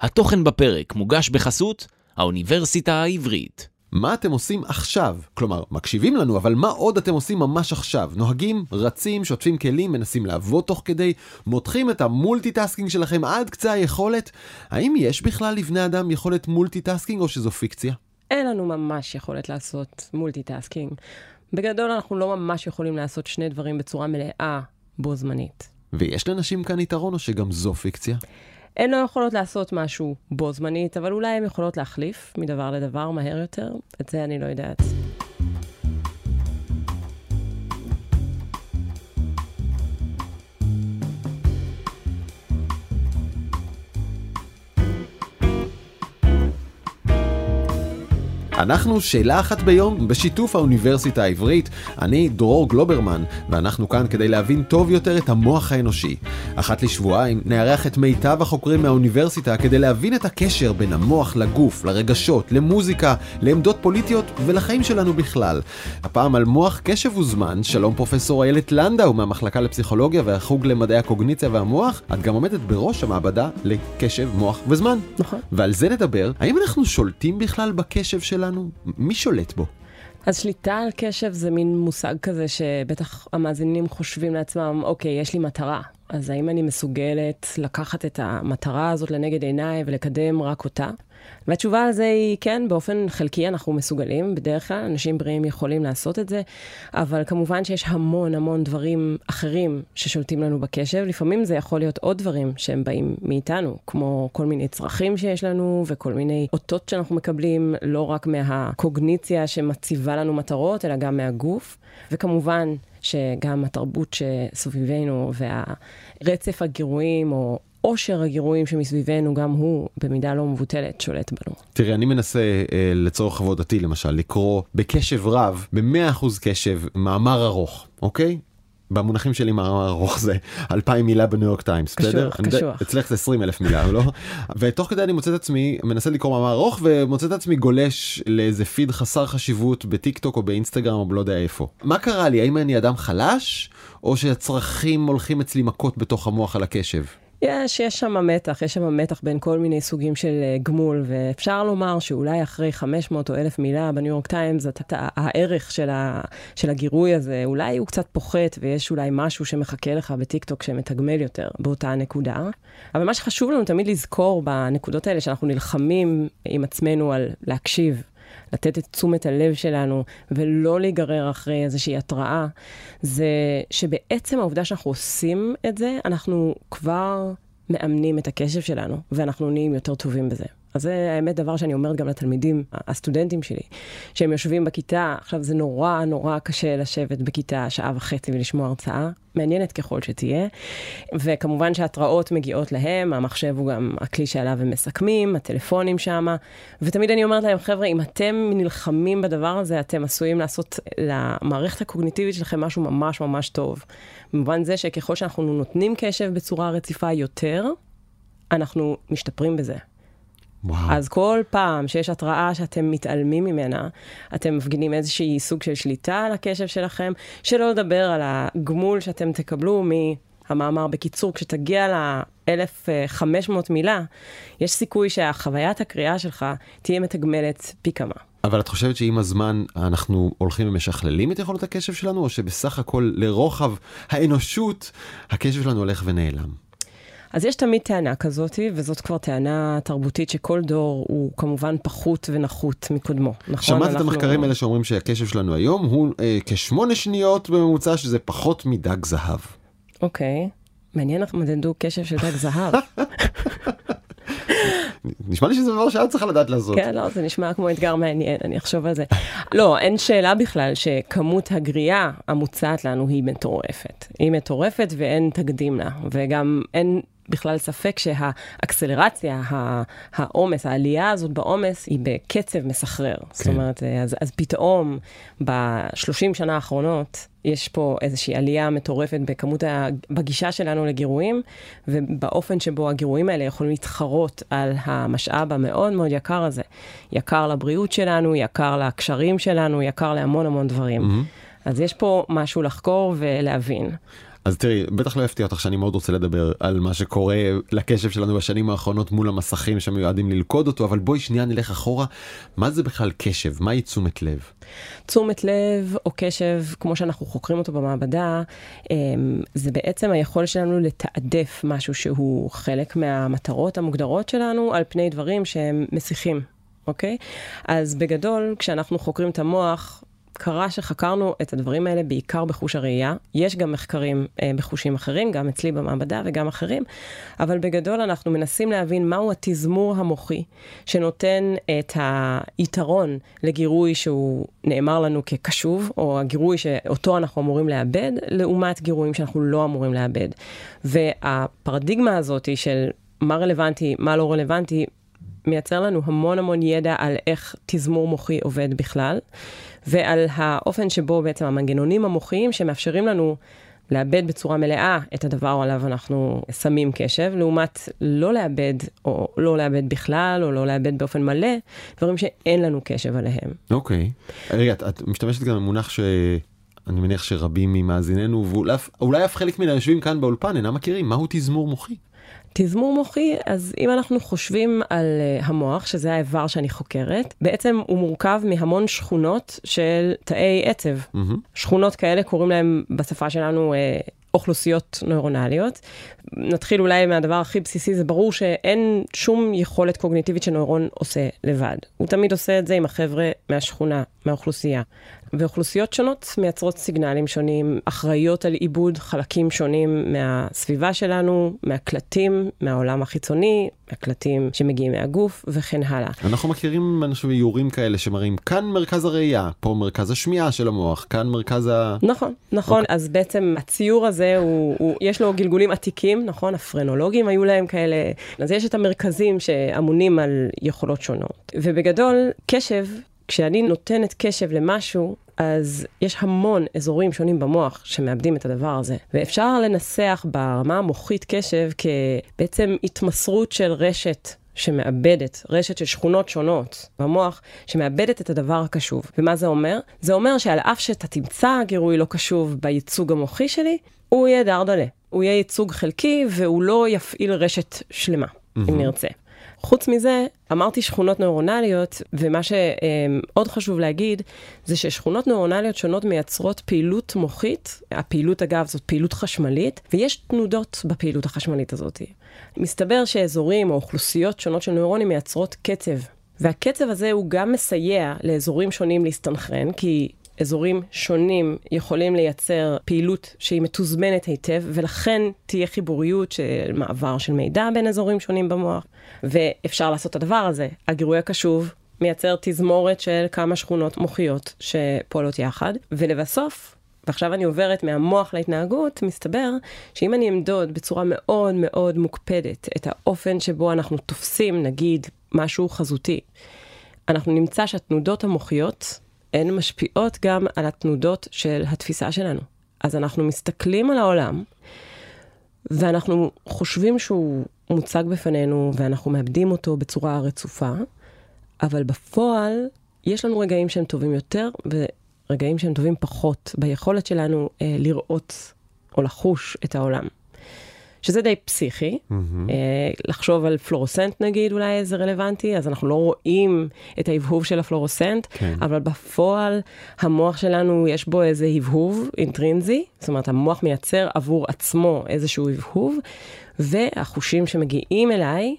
התוכן בפרק מוגש בחסות האוניברסיטה העברית. מה אתם עושים עכשיו? כלומר, מקשיבים לנו, אבל מה עוד אתם עושים ממש עכשיו? נוהגים, רצים, שוטפים כלים, מנסים לעבוד תוך כדי, מותחים את המולטיטאסקינג שלכם עד קצה היכולת? האם יש בכלל לבני אדם יכולת מולטיטאסקינג או שזו פיקציה? אין לנו ממש יכולת לעשות מולטיטאסקינג. בגדול אנחנו לא ממש יכולים לעשות שני דברים בצורה מלאה בו זמנית. ויש לנשים כאן יתרון או שגם זו פיקציה? הן לא יכולות לעשות משהו בו זמנית, אבל אולי הן יכולות להחליף מדבר לדבר מהר יותר, את זה אני לא יודעת. אנחנו שאלה אחת ביום בשיתוף האוניברסיטה העברית. אני דרור גלוברמן, ואנחנו כאן כדי להבין טוב יותר את המוח האנושי. אחת לשבועיים נארח את מיטב החוקרים מהאוניברסיטה כדי להבין את הקשר בין המוח לגוף, לרגשות, למוזיקה, לעמדות פוליטיות ולחיים שלנו בכלל. הפעם על מוח קשב וזמן, שלום פרופסור איילת לנדאו מהמחלקה לפסיכולוגיה והחוג למדעי הקוגניציה והמוח. את גם עומדת בראש המעבדה לקשב, מוח וזמן. נכון. ועל זה נדבר. האם אנחנו שולטים בכלל בקשב שלנו? מי שולט בו? אז שליטה על קשב זה מין מושג כזה שבטח המאזינים חושבים לעצמם, אוקיי, יש לי מטרה. אז האם אני מסוגלת לקחת את המטרה הזאת לנגד עיניי ולקדם רק אותה? והתשובה על זה היא כן, באופן חלקי אנחנו מסוגלים, בדרך כלל אנשים בריאים יכולים לעשות את זה, אבל כמובן שיש המון המון דברים אחרים ששולטים לנו בקשב. לפעמים זה יכול להיות עוד דברים שהם באים מאיתנו, כמו כל מיני צרכים שיש לנו וכל מיני אותות שאנחנו מקבלים, לא רק מהקוגניציה שמציבה לנו מטרות, אלא גם מהגוף. וכמובן שגם התרבות שסביבנו והרצף הגירויים או עושר הגירויים שמסביבנו, גם הוא במידה לא מבוטלת שולט בנו. תראי, אני מנסה אה, לצורך עבודתי למשל לקרוא בקשב רב, ב-100% קשב, מאמר ארוך, אוקיי? במונחים שלי מאמר ארוך זה 2,000 מילה בניו יורק טיימס, בסדר? קשוח, קשוח. אצלך זה 20 אלף מילה, לא? ותוך כדי אני מוצא את עצמי, מנסה לקרוא מאמר ארוך ומוצא את עצמי גולש לאיזה פיד חסר חשיבות בטיק טוק או באינסטגרם או לא יודע איפה. מה קרה לי? האם אני אדם חלש? או שהצרכים הולכים אצלי מכות בתוך המוח על הקשב? יש, יש שם מתח, יש שם מתח בין כל מיני סוגים של אה, גמול, ואפשר לומר שאולי אחרי 500 או 1,000 מילה בניו יורק טיימס, הערך של, ה, של הגירוי הזה, אולי הוא קצת פוחת, ויש אולי משהו שמחכה לך בטיקטוק שמתגמל יותר באותה נקודה. אבל מה שחשוב לנו תמיד לזכור בנקודות האלה, שאנחנו נלחמים עם עצמנו על להקשיב לתת את תשומת הלב שלנו ולא להיגרר אחרי איזושהי התראה, זה שבעצם העובדה שאנחנו עושים את זה, אנחנו כבר מאמנים את הקשב שלנו, ואנחנו נהיים יותר טובים בזה. אז זה האמת דבר שאני אומרת גם לתלמידים, הסטודנטים שלי, שהם יושבים בכיתה, עכשיו זה נורא נורא קשה לשבת בכיתה שעה וחצי ולשמוע הרצאה, מעניינת ככל שתהיה, וכמובן שההתראות מגיעות להם, המחשב הוא גם הכלי שעליו הם מסכמים, הטלפונים שם, ותמיד אני אומרת להם, חבר'ה, אם אתם נלחמים בדבר הזה, אתם עשויים לעשות למערכת הקוגניטיבית שלכם משהו ממש ממש טוב. במובן זה שככל שאנחנו נותנים קשב בצורה רציפה יותר, אנחנו משתפרים בזה. וואו. אז כל פעם שיש התראה שאתם מתעלמים ממנה, אתם מפגינים איזושהי סוג של שליטה על הקשב שלכם, שלא לדבר על הגמול שאתם תקבלו מהמאמר בקיצור, כשתגיע ל-1500 מילה, יש סיכוי שהחוויית הקריאה שלך תהיה מתגמלת פי כמה. אבל את חושבת שעם הזמן אנחנו הולכים ומשכללים את יכולות הקשב שלנו, או שבסך הכל לרוחב האנושות הקשב שלנו הולך ונעלם? אז יש תמיד טענה כזאת, וזאת כבר טענה תרבותית שכל דור הוא כמובן פחות ונחות מקודמו, נכון? שמעת את אנחנו- המחקרים האלה שאומרים שהקשב שלנו היום הוא אה, כשמונה שניות בממוצע, שזה פחות מדג זהב. אוקיי. מעניין איך מדדו קשב של דג זהב. נשמע לי שזה דבר שאת צריכה לדעת לעשות. כן, לא, זה נשמע כמו אתגר מעניין, אני אחשוב על זה. לא, אין שאלה בכלל שכמות הגריעה המוצעת לנו היא מטורפת. היא מטורפת ואין תקדים לה, וגם אין בכלל ספק שהאקסלרציה, העומס, העלייה הזאת בעומס היא בקצב מסחרר. זאת כן. אומרת, אז, אז פתאום ב-30 שנה האחרונות, יש פה איזושהי עלייה מטורפת בכמות, ה... בגישה שלנו לגירויים, ובאופן שבו הגירויים האלה יכולים להתחרות על המשאב המאוד מאוד יקר הזה. יקר לבריאות שלנו, יקר לקשרים שלנו, יקר להמון המון דברים. מהמם. אז יש פה משהו לחקור ולהבין. אז תראי, בטח לא יפתיע אותך שאני מאוד רוצה לדבר על מה שקורה לקשב שלנו בשנים האחרונות מול המסכים שמיועדים ללכוד אותו, אבל בואי שנייה נלך אחורה. מה זה בכלל קשב? מהי תשומת לב? תשומת לב או קשב, כמו שאנחנו חוקרים אותו במעבדה, אמ, זה בעצם היכולת שלנו לתעדף משהו שהוא חלק מהמטרות המוגדרות שלנו על פני דברים שהם מסיחים. אוקיי? אז בגדול, כשאנחנו חוקרים את המוח, קרה שחקרנו את הדברים האלה בעיקר בחוש הראייה. יש גם מחקרים אה, בחושים אחרים, גם אצלי במעבדה וגם אחרים, אבל בגדול אנחנו מנסים להבין מהו התזמור המוחי שנותן את היתרון לגירוי שהוא נאמר לנו כקשוב, או הגירוי שאותו אנחנו אמורים לאבד, לעומת גירויים שאנחנו לא אמורים לאבד. והפרדיגמה הזאת של מה רלוונטי, מה לא רלוונטי, מייצר לנו המון המון ידע על איך תזמור מוחי עובד בכלל, ועל האופן שבו בעצם המנגנונים המוחיים שמאפשרים לנו לאבד בצורה מלאה את הדבר עליו אנחנו שמים קשב, לעומת לא לאבד, או לא לאבד בכלל, או לא לאבד באופן מלא, דברים שאין לנו קשב עליהם. אוקיי. Okay. רגע, את, את משתמשת גם במונח ש... אני מניח שרבים ממאזיננו, ואולי אף חלק מן היושבים כאן באולפן אינם מכירים, מהו תזמור מוחי? תזמור מוחי, אז אם אנחנו חושבים על uh, המוח, שזה האיבר שאני חוקרת, בעצם הוא מורכב מהמון שכונות של תאי עצב. Mm-hmm. שכונות כאלה קוראים להם בשפה שלנו uh, אוכלוסיות נוירונליות. נתחיל אולי מהדבר הכי בסיסי, זה ברור שאין שום יכולת קוגניטיבית שנוירון עושה לבד. הוא תמיד עושה את זה עם החבר'ה מהשכונה, מהאוכלוסייה. ואוכלוסיות שונות מייצרות סיגנלים שונים, אחראיות על עיבוד חלקים שונים מהסביבה שלנו, מהקלטים, מהעולם החיצוני, מהקלטים שמגיעים מהגוף וכן הלאה. אנחנו מכירים אנשים איורים כאלה שמראים כאן מרכז הראייה, פה מרכז השמיעה של המוח, כאן מרכז ה... נכון, נכון. Okay. אוקיי. אז בעצם הציור הזה, הוא, הוא, יש לו גלגולים עתיקים, נכון? הפרנולוגים היו להם כאלה. אז יש את המרכזים שאמונים על יכולות שונות. ובגדול, קשב כשאני נותנת קשב למשהו, אז יש המון אזורים שונים במוח שמאבדים את הדבר הזה. ואפשר לנסח ברמה המוחית קשב כבעצם התמסרות של רשת שמאבדת, רשת של שכונות שונות במוח, שמאבדת את הדבר הקשוב. ומה זה אומר? זה אומר שעל אף שאתה תמצא גירוי לא קשוב בייצוג המוחי שלי, הוא יהיה דרדלה. הוא יהיה ייצוג חלקי והוא לא יפעיל רשת שלמה, mm-hmm. אם נרצה. חוץ מזה, אמרתי שכונות נוירונליות, ומה שעוד חשוב להגיד, זה ששכונות נוירונליות שונות מייצרות פעילות מוחית, הפעילות אגב זאת פעילות חשמלית, ויש תנודות בפעילות החשמלית הזאת. מסתבר שאזורים או אוכלוסיות שונות של נוירונים מייצרות קצב. והקצב הזה הוא גם מסייע לאזורים שונים להסתנכרן, כי אזורים שונים יכולים לייצר פעילות שהיא מתוזמנת היטב, ולכן תהיה חיבוריות של מעבר של מידע בין אזורים שונים במוח, ואפשר לעשות את הדבר הזה. הגירוי הקשוב מייצר תזמורת של כמה שכונות מוחיות שפועלות יחד, ולבסוף, ועכשיו אני עוברת מהמוח להתנהגות, מסתבר שאם אני אמדוד בצורה מאוד מאוד מוקפדת את האופן שבו אנחנו תופסים, נגיד, משהו חזותי, אנחנו נמצא שהתנודות המוחיות הן משפיעות גם על התנודות של התפיסה שלנו. אז אנחנו מסתכלים על העולם, ואנחנו חושבים שהוא מוצג בפנינו, ואנחנו מאבדים אותו בצורה רצופה, אבל בפועל, יש לנו רגעים שהם טובים יותר, ורגעים שהם טובים פחות, ביכולת שלנו אה, לראות או לחוש את העולם. שזה די פסיכי. Mm-hmm. לחשוב על פלורוסנט נגיד, אולי זה רלוונטי, אז אנחנו לא רואים את ההבהוב של הפלורוסנט, כן. אבל בפועל המוח שלנו, יש בו איזה הבהוב אינטרינזי, זאת אומרת, המוח מייצר עבור עצמו איזשהו הבהוב, והחושים שמגיעים אליי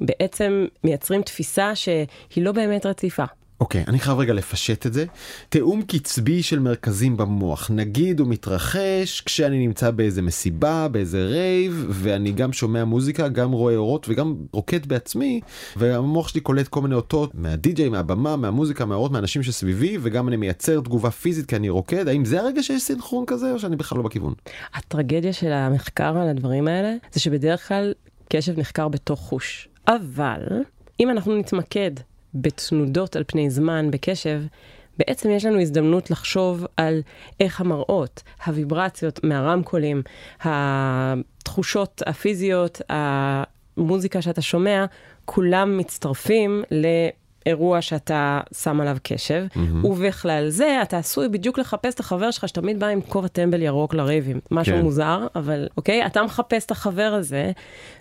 בעצם מייצרים תפיסה שהיא לא באמת רציפה. אוקיי, okay, אני חייב רגע לפשט את זה. תיאום קצבי של מרכזים במוח. נגיד הוא מתרחש כשאני נמצא באיזה מסיבה, באיזה רייב, ואני גם שומע מוזיקה, גם רואה אורות וגם רוקד בעצמי, והמוח שלי קולט כל מיני אותות מהדי-ג'יי, מהבמה, מהמוזיקה, מהאורות, מהאנשים שסביבי, וגם אני מייצר תגובה פיזית כי אני רוקד. האם זה הרגע שיש סינכרון כזה, או שאני בכלל לא בכיוון? הטרגדיה של המחקר על הדברים האלה, זה שבדרך כלל קשב נחקר בתוך חוש. אבל, אם אנחנו נתמקד בתנודות על פני זמן, בקשב, בעצם יש לנו הזדמנות לחשוב על איך המראות, הוויברציות מהרמקולים, התחושות הפיזיות, המוזיקה שאתה שומע, כולם מצטרפים אירוע שאתה שם עליו קשב, mm-hmm. ובכלל זה אתה עשוי בדיוק לחפש את החבר שלך שתמיד בא עם כובע טמבל ירוק לריבים. משהו כן. מוזר, אבל אוקיי, אתה מחפש את החבר הזה,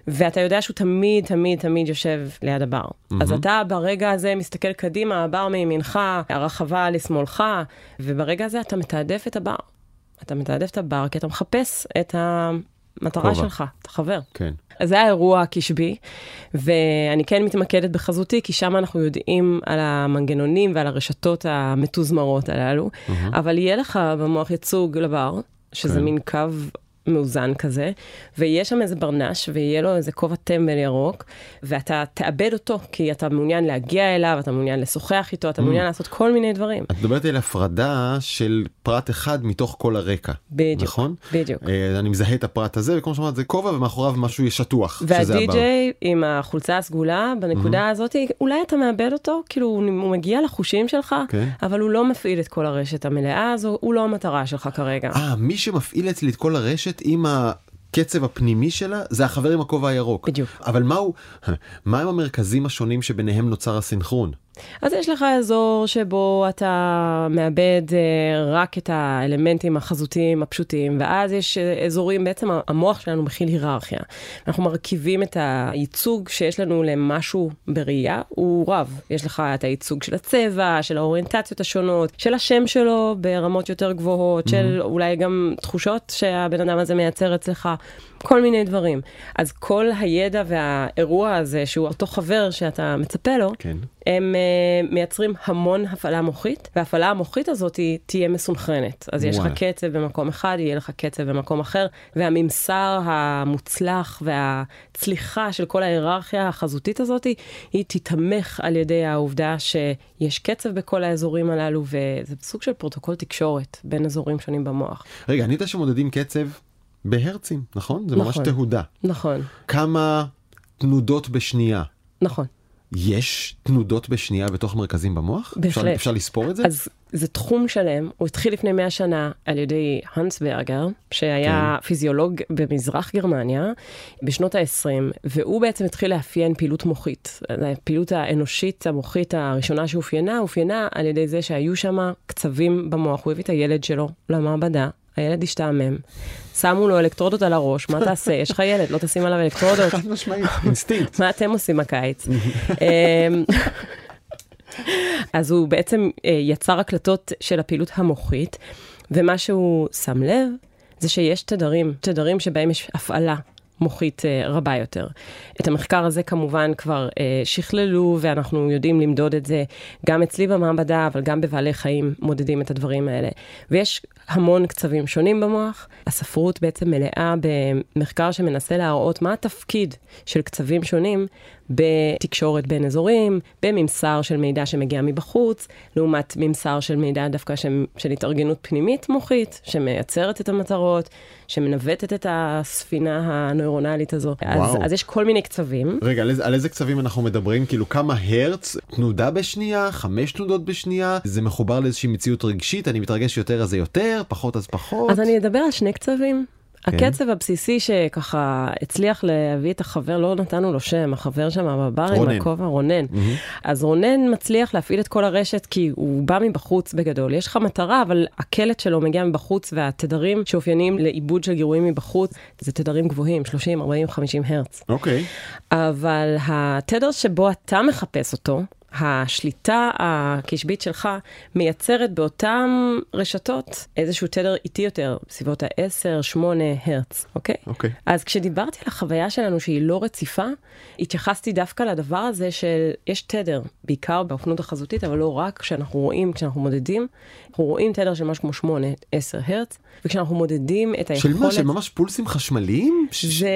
ואתה יודע שהוא תמיד, תמיד, תמיד יושב ליד הבר. Mm-hmm. אז אתה ברגע הזה מסתכל קדימה, הבר מימינך, הרחבה לשמאלך, וברגע הזה אתה מתעדף את הבר. אתה מתעדף את הבר כי אתה מחפש את המטרה כובע. שלך, את החבר. כן. אז זה האירוע הקשבי, ואני כן מתמקדת בחזותי, כי שם אנחנו יודעים על המנגנונים ועל הרשתות המתוזמרות הללו, אבל יהיה לך במוח ייצוג לבר, שזה כן. מין קו מאוזן כזה, ויהיה שם איזה ברנש, ויהיה לו איזה כובע טמבל ירוק, ואתה תאבד אותו, כי אתה מעוניין להגיע אליו, אתה מעוניין לשוחח איתו, אתה מעוניין לעשות כל מיני דברים. את מדברת על הפרדה של פרט אחד מתוך כל הרקע. בדיוק, נכון? בדיוק. אה, אני מזהה את הפרט הזה, וכמו שאמרת, זה כובע ומאחוריו משהו שטוח. והדי-ג'יי עם החולצה הסגולה, בנקודה הזאת, אולי אתה מאבד אותו, כאילו הוא מגיע לחושים שלך, כן. אבל הוא לא מפעיל את כל הרשת המלאה הזו, הוא לא המטרה שלך כרגע. אה, מי שמפעיל אצלי את כל הרשת עם הקצב הפנימי שלה, זה החבר עם הכובע הירוק. בדיוק. אבל מהו, מה הם המרכזים השונים שביניהם נוצר הסינכרון? אז יש לך אזור שבו אתה מאבד אה, רק את האלמנטים החזותיים הפשוטים, ואז יש אה, אזורים, בעצם המוח שלנו מכיל היררכיה. אנחנו מרכיבים את הייצוג שיש לנו למשהו בראייה, הוא רב. יש לך את הייצוג של הצבע, של האוריינטציות השונות, של השם שלו ברמות יותר גבוהות, של אולי גם תחושות שהבן אדם הזה מייצר אצלך. כל מיני דברים. אז כל הידע והאירוע הזה, שהוא אותו חבר שאתה מצפה לו, כן. הם uh, מייצרים המון הפעלה מוחית, וההפעלה המוחית הזאת היא תהיה מסונכרנת. אז יש לך. קצב במקום אחד, יהיה לך קצב במקום אחר, והממסר המוצלח והצליחה של כל ההיררכיה החזותית הזאת, היא תיתמך על ידי העובדה שיש קצב בכל האזורים הללו, וזה סוג של פרוטוקול תקשורת בין אזורים שונים במוח. רגע, ענית שמודדים קצב בהרצים, נכון? זה ממש נכון. תהודה. נכון, כמה תנודות בשנייה? נכון. יש תנודות בשנייה בתוך מרכזים במוח? אפשר, בהחלט. אפשר לספור את זה? אז זה תחום שלם, הוא התחיל לפני 100 שנה על ידי הנס ברגר, שהיה כן. פיזיולוג במזרח גרמניה בשנות ה-20, והוא בעצם התחיל לאפיין פעילות מוחית. הפעילות האנושית המוחית הראשונה שאופיינה, אופיינה על ידי זה שהיו שם קצבים במוח. הוא הביא את הילד שלו למעבדה. הילד השתעמם, שמו לו אלקטרודות על הראש, מה תעשה? יש לך ילד, לא תשים עליו אלקטרודות. חד משמעית, אינסטינקט. מה אתם עושים הקיץ? אמ, אז הוא בעצם אה, יצר הקלטות של הפעילות המוחית, ומה שהוא שם לב זה שיש תדרים, תדרים שבהם יש הפעלה. מוחית אה, רבה יותר. את המחקר הזה כמובן כבר אה, שכללו, ואנחנו יודעים למדוד את זה גם אצלי במעבדה, אבל גם בבעלי חיים מודדים את הדברים האלה. ויש המון קצבים שונים במוח. הספרות בעצם מלאה במחקר שמנסה להראות מה התפקיד של קצבים שונים בתקשורת בין אזורים, בממסר של מידע שמגיע מבחוץ, לעומת ממסר של מידע דווקא של, של התארגנות פנימית מוחית, שמייצרת את המטרות, שמנווטת את הספינה הנוירונלית הזו. אז. אז יש כל מיני קצבים. רגע, על איזה, על איזה קצבים אנחנו מדברים? כאילו כמה הרץ, תנודה בשנייה, חמש תנודות בשנייה, זה מחובר לאיזושהי מציאות רגשית, אני מתרגש יותר אז זה יותר, פחות אז פחות. אז אני אדבר על שני קצבים. כן. הקצב הבסיסי שככה הצליח להביא את החבר, לא נתנו לו שם, החבר שם בבר עם. הכובע, רונן. אז רונן מצליח להפעיל את כל הרשת כי הוא בא מבחוץ בגדול. יש לך מטרה, אבל הקלט שלו מגיע מבחוץ, והתדרים שאופייניים לעיבוד של גירויים מבחוץ, זה תדרים גבוהים, 30, 40, 50 הרץ. אוקיי. אבל התדר שבו אתה מחפש אותו, השליטה הקשבית שלך מייצרת באותן רשתות איזשהו תדר איטי יותר, בסביבות ה-10-8 הרץ, אוקיי? אוקיי. אז כשדיברתי על החוויה שלנו שהיא לא רציפה, התייחסתי דווקא לדבר הזה של יש תדר, בעיקר באופנות החזותית, אבל לא רק, כשאנחנו רואים, כשאנחנו מודדים, אנחנו רואים תדר של משהו כמו 8-10 הרץ, וכשאנחנו מודדים את של היכולת... מה? של ממש פולסים חשמליים? ש- זה,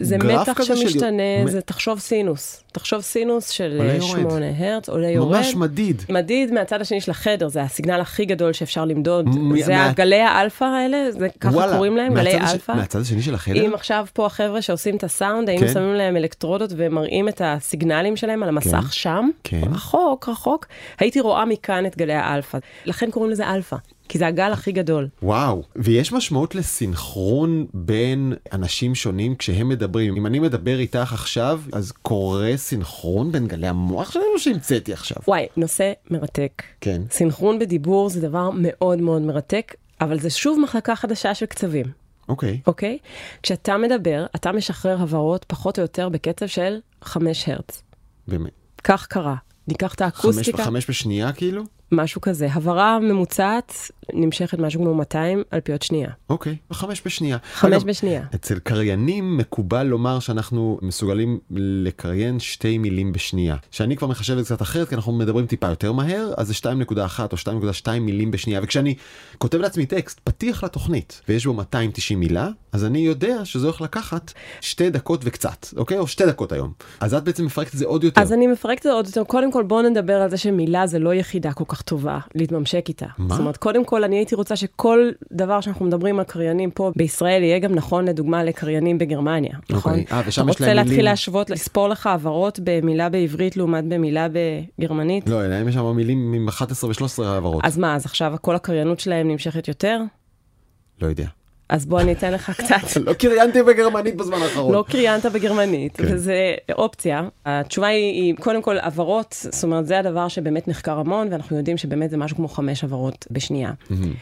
זה גרף מתח של- שמשתנה, מ- זה תחשוב סינוס. תחשוב סינוס של עולה אה, יורד. 8 הרץ, עולה יורד. ממש מדיד. מדיד מהצד השני של החדר, זה הסיגנל הכי גדול שאפשר למדוד. מ- זה מה- הגלי האלפא האלה, זה ככה וואלה, קוראים להם, גלי הש- אלפא. מהצד השני של החדר? אם עכשיו פה החבר'ה שעושים את הסאונד, האם כן. שמים להם אלקטרודות ומראים את הסיגנלים שלהם על המסך כן. שם, כן. רחוק, רחוק, הייתי רואה מכאן את גלי האלפא. לכן קוראים לזה אלפא. כי זה הגל הכי גדול. וואו, ויש משמעות לסינכרון בין אנשים שונים כשהם מדברים. אם אני מדבר איתך עכשיו, אז קורה סינכרון בין גלי המוח שלנו שהמצאתי עכשיו. וואי, נושא מרתק. כן. סינכרון בדיבור זה דבר מאוד מאוד מרתק, אבל זה שוב מחלקה חדשה של קצבים, אוקיי. אוקיי? כשאתה מדבר, אתה משחרר הברות פחות או יותר בקצב של 5 הרץ. באמת. כך קרה. ניקח את חמש, האקוסטיקה, חמש בשנייה כאילו? משהו כזה. הבהרה ממוצעת נמשכת משהו כמו 200 אלפיות שנייה. אוקיי, חמש בשנייה. חמש אגב, בשנייה. אצל קריינים מקובל לומר שאנחנו מסוגלים לקריין שתי מילים בשנייה. שאני כבר מחשב את זה קצת אחרת, כי אנחנו מדברים טיפה יותר מהר, אז זה 2.1 או 2.2 מילים בשנייה. וכשאני כותב לעצמי טקסט, פתיח לתוכנית, ויש בו 290 מילה, אז אני יודע שזה הולך לקחת שתי דקות וקצת, אוקיי? או שתי דקות היום. אז את בעצם מפרקת את זה עוד יותר. אז אני מפרקת את זה עוד יותר. קודם כל, בואו נדבר על זה שמילה זה לא יחידה כל כך טובה להתממשק איתה. מה? זאת אומרת, קודם כל, אני הייתי רוצה שכל דבר שאנחנו מדברים על קריינים פה בישראל יהיה גם נכון, לדוגמה, לקריינים בגרמניה, נכון? אוקיי. אה, ושם אתה יש להם רוצה להתחיל מילים- להשוות, לספור לך הבהרות במילה בעברית לעומת במילה בגרמנית? לא, אלא יש שם מילים עם 11 ו-13 העברות. אז מה, אז עכשיו כל הקריינות שלהם נמשכת יותר? לא יודע. אז בוא אני אתן לך קצת. לא קריינתי בגרמנית בזמן האחרון. לא קריינת בגרמנית, כן. וזה אופציה. התשובה היא, היא קודם כל הבהרות, זאת אומרת, זה הדבר שבאמת נחקר המון, ואנחנו יודעים שבאמת זה משהו כמו חמש הבהרות בשנייה.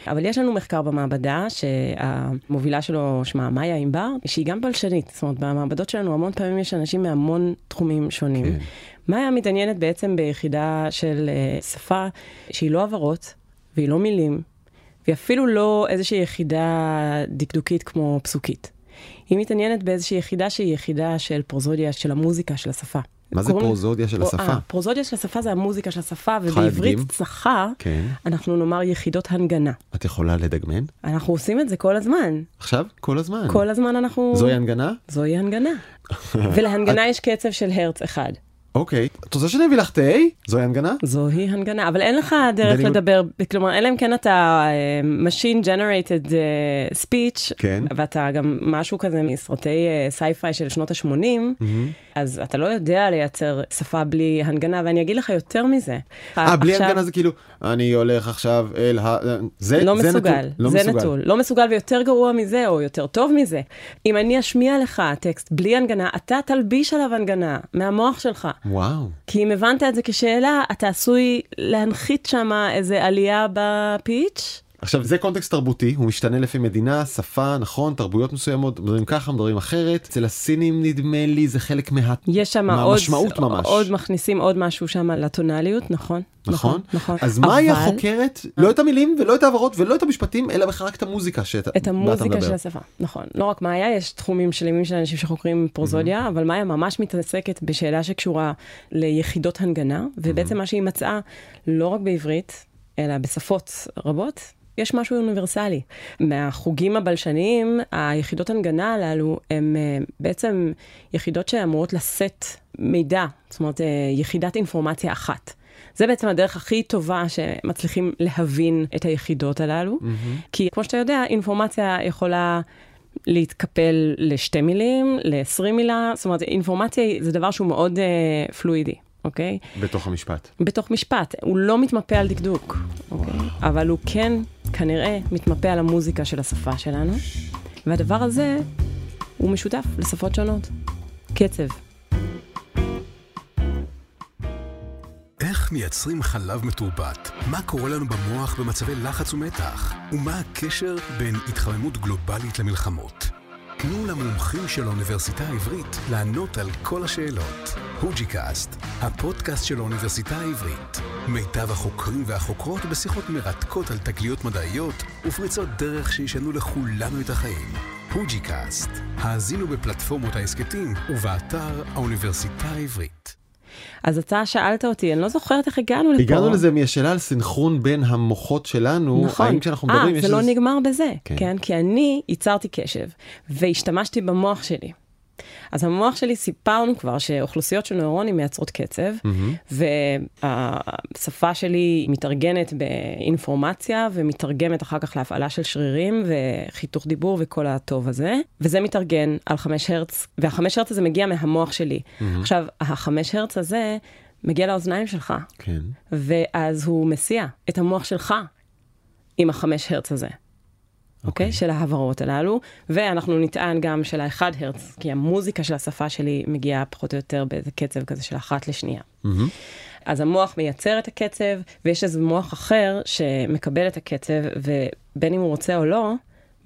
אבל יש לנו מחקר במעבדה, שהמובילה שלו שמה מאיה ענבר, שהיא גם בלשנית. זאת אומרת, במעבדות שלנו המון פעמים יש אנשים מהמון תחומים שונים. כן. מאיה מתעניינת בעצם ביחידה של אה, שפה שהיא לא הבהרות, והיא לא מילים, והיא אפילו לא איזושהי יחידה דקדוקית כמו פסוקית. היא מתעניינת באיזושהי יחידה שהיא יחידה של פרוזודיה של המוזיקה של השפה. מה זה פרוזודיה של השפה? אה, פרוזודיה של השפה זה המוזיקה של השפה, ובעברית? צחה, כן. אנחנו נאמר יחידות הנגנה. את יכולה לדגמן? אנחנו עושים את זה כל הזמן. עכשיו? כל הזמן. כל הזמן אנחנו... זוהי הנגנה? זוהי הנגנה. ולהנגנה יש קצב של הרץ אחד. אוקיי. את רוצה שאני אביא לך תה? זוהי הנגנה? זוהי הנגנה, אבל אין לך דרך לדבר, כלומר, אלא אם כן אתה אה, machine generated אה, speech, כן. ואתה גם משהו כזה מסרטי sci-fi של שנות ה-80, אז אתה לא יודע לייצר שפה בלי הנגנה, ואני אגיד לך יותר מזה. אה, בלי עכשיו- הנגנה זה כאילו, אני הולך עכשיו אל ה... זה לא זה מסוגל, נטול. לא זה מסוגל. נטול. לא מסוגל ויותר גרוע מזה, או יותר טוב מזה. אם אני אשמיע לך טקסט בלי הנגנה, אתה תלביש עליו הנגנה מהמוח שלך. וואו. כי אם הבנת את זה כשאלה, אתה עשוי להנחית שם איזה עלייה בפיץ'. עכשיו זה קונטקסט תרבותי, הוא משתנה לפי מדינה, שפה, נכון, תרבויות מסוימות, מדברים ככה, מדברים אחרת. אצל הסינים נדמה לי זה חלק מה... יש שם עוד, מהמשמעות ממש. עוד מכניסים עוד משהו שם לטונאליות, נכון? נכון? נכון. אז מה היא אבל החוקרת? לא את המילים ולא את העברות ולא את המשפטים, אלא בכלל רק את המוזיקה שאתה את המוזיקה. של השפה, נכון. לא רק מאיה, יש תחומים שלמים של אנשים שחוקרים פרוזודיה, אבל מאיה ממש מתעסקת בשאלה שקשורה ליחידות הנגנה, ובעצם מה שהיא מצאה, לא רק בעברית, אלא בשפות רבות, יש משהו אוניברסלי. מהחוגים הבלשניים, היחידות הנגנה הללו הן אה, בעצם יחידות שאמורות לשאת מידע, זאת אומרת, אה, יחידת אינפורמציה אחת. זה בעצם הדרך הכי טובה שמצליחים להבין את היחידות הללו, כי כמו שאתה יודע, אינפורמציה יכולה להתקפל לשתי מילים, ל-20 מילה, זאת אומרת, אינפורמציה זה דבר שהוא מאוד אה, פלואידי. אוקיי? בתוך המשפט. בתוך משפט. הוא לא מתמפה על דקדוק, אוקיי? אבל הוא כן, כנראה, מתמפה על המוזיקה של השפה שלנו, והדבר הזה הוא משותף לשפות שונות. קצב. איך מייצרים חלב מתורבת? מה קורה לנו במוח במצבי לחץ ומתח? ומה הקשר בין התחממות גלובלית למלחמות? תנו למומחים של האוניברסיטה העברית לענות על כל השאלות. HUJI-Cast, הפודקאסט של האוניברסיטה העברית. מיטב החוקרים והחוקרות בשיחות מרתקות על תגליות מדעיות ופריצות דרך שישנו לכולנו את החיים. HUJI-Cast, האזינו בפלטפורמות ההסכתים ובאתר האוניברסיטה העברית. אז אתה שאלת אותי, אני לא זוכרת איך הגענו לפה. הגענו לזה מהשאלה על סנכרון בין המוחות שלנו, נכון. האם כשאנחנו מדברים אה, יש זה לא איזה- נגמר בזה. כן. כן? כי אני ייצרתי קשב, והשתמשתי במוח שלי. אז המוח שלי סיפרנו כבר שאוכלוסיות של נוירונים מייצרות קצב, והשפה שלי מתארגנת באינפורמציה ומתרגמת אחר כך להפעלה של שרירים וחיתוך דיבור וכל הטוב הזה, וזה מתארגן על חמש הרץ, והחמש הרץ הזה מגיע מהמוח שלי. עכשיו, החמש הרץ הזה מגיע לאוזניים שלך, כן. ואז הוא מסיע את המוח שלך עם החמש הרץ הזה. אוקיי? Okay. של ההעברות הללו, ואנחנו נטען גם של האחד הרץ, כי המוזיקה של השפה שלי מגיעה פחות או יותר באיזה קצב כזה של אחת לשנייה. Mm-hmm. אז המוח מייצר את הקצב, ויש איזה מוח אחר שמקבל את הקצב, ובין אם הוא רוצה או לא,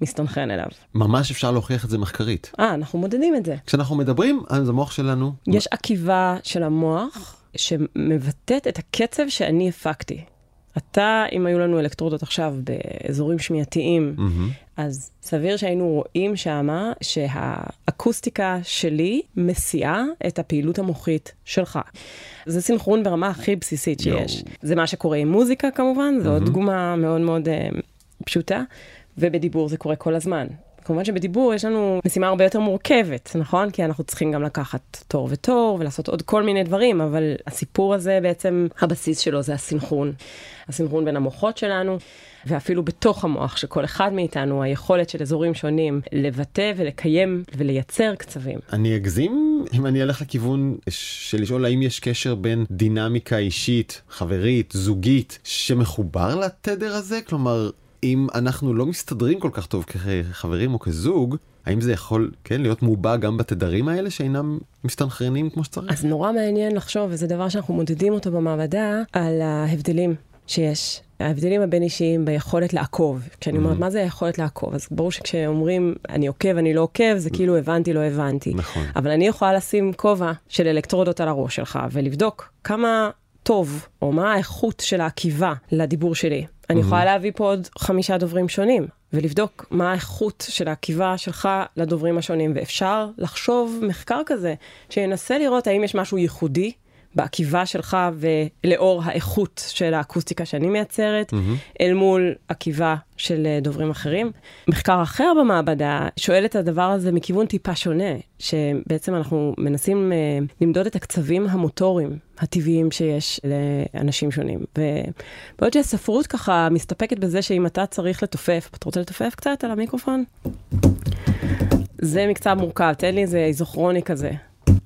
מסתנכרן אליו. ממש אפשר להוכיח את זה מחקרית. אה, אנחנו מודדים את זה. כשאנחנו מדברים, אז המוח שלנו... יש עקיבה של המוח שמבטאת את הקצב שאני הפקתי. אתה, אם היו לנו אלקטרודות עכשיו באזורים שמיעתיים, mm-hmm. אז סביר שהיינו רואים שמה שהאקוסטיקה שלי מסיעה את הפעילות המוחית שלך. זה סינכרון ברמה הכי בסיסית שיש. Yo. זה מה שקורה עם מוזיקה כמובן, זו mm-hmm. עוד דוגמה מאוד מאוד uh, פשוטה, ובדיבור זה קורה כל הזמן. כמובן שבדיבור יש לנו משימה הרבה יותר מורכבת, נכון? כי אנחנו צריכים גם לקחת תור ותור ולעשות עוד כל מיני דברים, אבל הסיפור הזה בעצם, הבסיס שלו זה הסינכרון. הסינכרון בין המוחות שלנו. ואפילו בתוך המוח של כל אחד מאיתנו, היכולת של אזורים שונים לבטא ולקיים ולייצר קצבים. אני אגזים אם אני אלך לכיוון של לשאול האם יש קשר בין דינמיקה אישית, חברית, זוגית, שמחובר לתדר הזה? כלומר, אם אנחנו לא מסתדרים כל כך טוב כחברים או כזוג, האם זה יכול, כן, להיות מובע גם בתדרים האלה שאינם מסתנכרנים כמו שצריך? אז נורא מעניין לחשוב, וזה דבר שאנחנו מודדים אותו במעבדה, על ההבדלים שיש. ההבדלים הבין אישיים ביכולת לעקוב. כשאני אומרת, mm-hmm. מה זה היכולת לעקוב? אז ברור שכשאומרים, אני עוקב, אני לא עוקב, זה כאילו הבנתי, לא הבנתי. נכון. אבל אני יכולה לשים כובע של אלקטרודות על הראש שלך, ולבדוק כמה טוב, או מה האיכות של העקיבה לדיבור שלי. אני יכולה להביא פה עוד חמישה דוברים שונים, ולבדוק מה האיכות של העקיבה שלך לדוברים השונים, ואפשר לחשוב מחקר כזה, שינסה לראות האם יש משהו ייחודי בעקיבה שלך ולאור האיכות של האקוסטיקה שאני מייצרת, mm-hmm. אל מול עקיבה של אה, דוברים אחרים. מחקר אחר במעבדה שואל את הדבר הזה מכיוון טיפה שונה, שבעצם אנחנו מנסים uh, למדוד את הקצבים המוטוריים הטבעיים שיש לאנשים שונים. ובעוד שהספרות ככה מסתפקת בזה שאם אתה צריך לתופף, אתה רוצה לתופף קצת על המיקרופון? זה מקצב מורכב, תן לי איזה איזוכרוני כזה.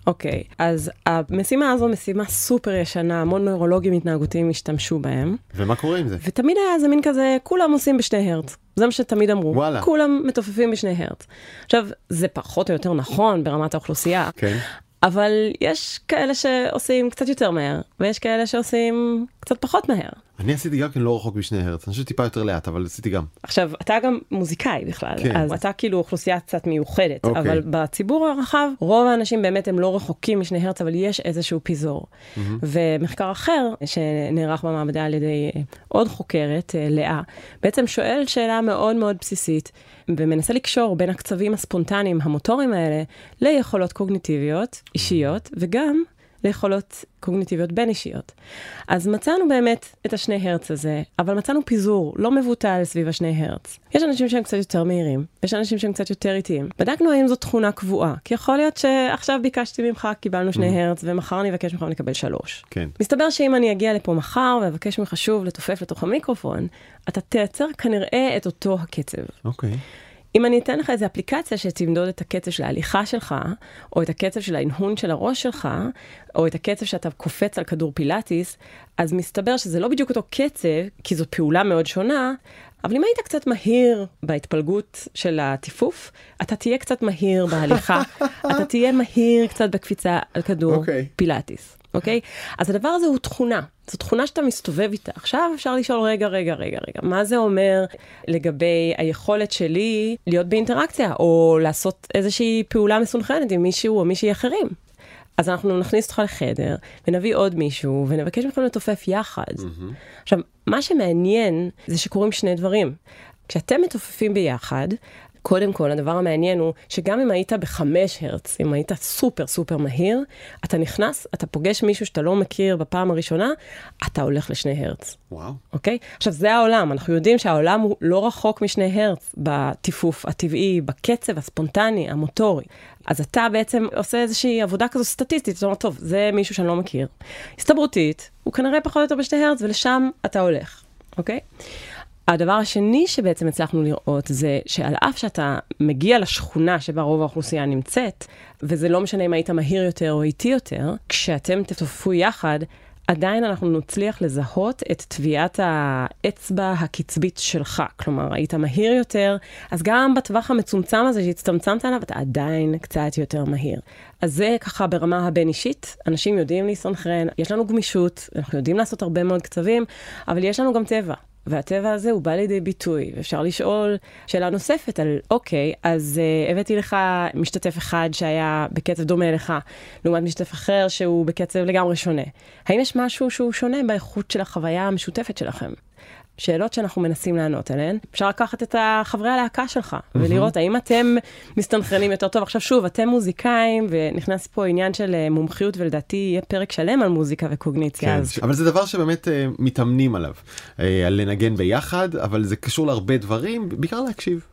אוקיי, okay, אז המשימה הזו משימה סופר ישנה, המון נוירולוגים התנהגותיים השתמשו בהם. ומה קורה עם זה? ותמיד היה איזה מין כזה, כולם עושים בשני הרץ. זה מה שתמיד אמרו. וואלה. כולם מתופפים בשני הרץ. עכשיו, זה פחות או יותר נכון ברמת האוכלוסייה. כן. אבל יש כאלה שעושים קצת יותר מהר, ויש כאלה שעושים קצת פחות מהר. אני עשיתי גם כן לא רחוק בשני הרץ, אני חושב טיפה יותר לאט, אבל עשיתי גם. עכשיו, אתה גם מוזיקאי בכלל, כן. אז אתה כאילו אוכלוסייה קצת מיוחדת, אוקיי. אבל בציבור הרחב, רוב האנשים באמת הם לא רחוקים משני הרץ, אבל יש איזשהו פיזור. Mm-hmm. ומחקר אחר, שנערך במעבדה על ידי אה, עוד חוקרת, אה, לאה, בעצם שואל שאלה מאוד מאוד בסיסית, ומנסה לקשור בין הקצבים הספונטניים, המוטוריים האלה, ליכולות קוגניטיביות, אישיות, וגם ליכולות קוגניטיביות בין אישיות. אז מצאנו באמת את השני הרץ הזה, אבל מצאנו פיזור לא מבוטל סביב השני הרץ. יש אנשים שהם קצת יותר מהירים, יש אנשים שהם קצת יותר איטיים. בדקנו האם זו תכונה קבועה, כי יכול להיות שעכשיו ביקשתי ממך, קיבלנו שני mm. הרץ, ומחר אני אבקש ממך ונקבל שלוש. כן. מסתבר שאם אני אגיע לפה מחר ואבקש ממך שוב לתופף לתוך המיקרופון, אתה תייצר כנראה את אותו הקצב. אוקיי. Okay. אם אני אתן לך איזו אפליקציה שתמדוד את הקצב של ההליכה שלך, או את הקצב של ההנהון של הראש שלך, או את הקצב שאתה קופץ על כדור פילאטיס, אז מסתבר שזה לא בדיוק אותו קצב, כי זו פעולה מאוד שונה, אבל אם היית קצת מהיר בהתפלגות של הטיפוף, אתה תהיה קצת מהיר בהליכה, אתה תהיה מהיר קצת בקפיצה על כדור okay. אוקיי. פילאטיס. אוקיי? אז הדבר הזה הוא תכונה, זו תכונה שאתה מסתובב איתה. עכשיו אפשר לשאול, רגע, רגע, רגע, רגע, מה זה אומר לגבי היכולת שלי להיות באינטראקציה, או לעשות איזושהי פעולה מסונכרנת עם מישהו או מישהי אחרים? אז אנחנו נכניס אותך לחדר, ונביא עוד מישהו, ונבקש מכם לתופף יחד. Mm-hmm. עכשיו, מה שמעניין זה שקורים שני דברים. כשאתם מתופפים ביחד, קודם כל, הדבר המעניין הוא שגם אם היית בחמש הרץ, אם היית סופר סופר מהיר, אתה נכנס, אתה פוגש מישהו שאתה לא מכיר בפעם הראשונה, אתה הולך לשני הרץ. וואו. אוקיי? עכשיו, זה העולם, אנחנו יודעים שהעולם הוא לא רחוק משני הרץ בטיפוף הטבעי, בקצב הספונטני, המוטורי. אז אתה בעצם עושה איזושהי עבודה כזו סטטיסטית, זאת אומרת, טוב, זה מישהו שאני לא מכיר. הסתברותית, הוא כנראה פחות או יותר בשני הרץ, ולשם אתה הולך, אוקיי? הדבר השני שבעצם הצלחנו לראות זה שעל אף שאתה מגיע לשכונה שבה רוב האוכלוסייה נמצאת, וזה לא משנה אם היית מהיר יותר או איטי יותר, כשאתם תתופפו יחד, עדיין אנחנו נצליח לזהות את טביעת האצבע הקצבית שלך. כלומר, היית מהיר יותר, אז גם בטווח המצומצם הזה שהצטמצמת עליו, אתה עדיין קצת יותר מהיר. אז זה ככה ברמה הבין-אישית, אנשים יודעים להסתנכרן, יש לנו גמישות, אנחנו יודעים לעשות הרבה מאוד קצבים, אבל יש לנו גם טבע. והטבע הזה הוא בא לידי ביטוי. אפשר לשאול שאלה נוספת על, אוקיי, אז uh, הבאתי לך משתתף אחד שהיה בקצב דומה לך, לעומת משתתף אחר שהוא בקצב לגמרי שונה. האם יש משהו שהוא שונה באיכות של החוויה המשותפת שלכם? שאלות שאנחנו מנסים לענות עליהן. אפשר לקחת את חברי הלהקה שלך ולראות האם אתם מסתנכרנים יותר טוב. עכשיו שוב, אתם מוזיקאים, ונכנס פה עניין של אה, מומחיות, ולדעתי יהיה פרק שלם על מוזיקה וקוגניציה. כן, אז... אבל זה דבר שבאמת uh, מתאמנים עליו, uh, על לנגן ביחד, אבל זה קשור להרבה דברים, בעיקר להקשיב.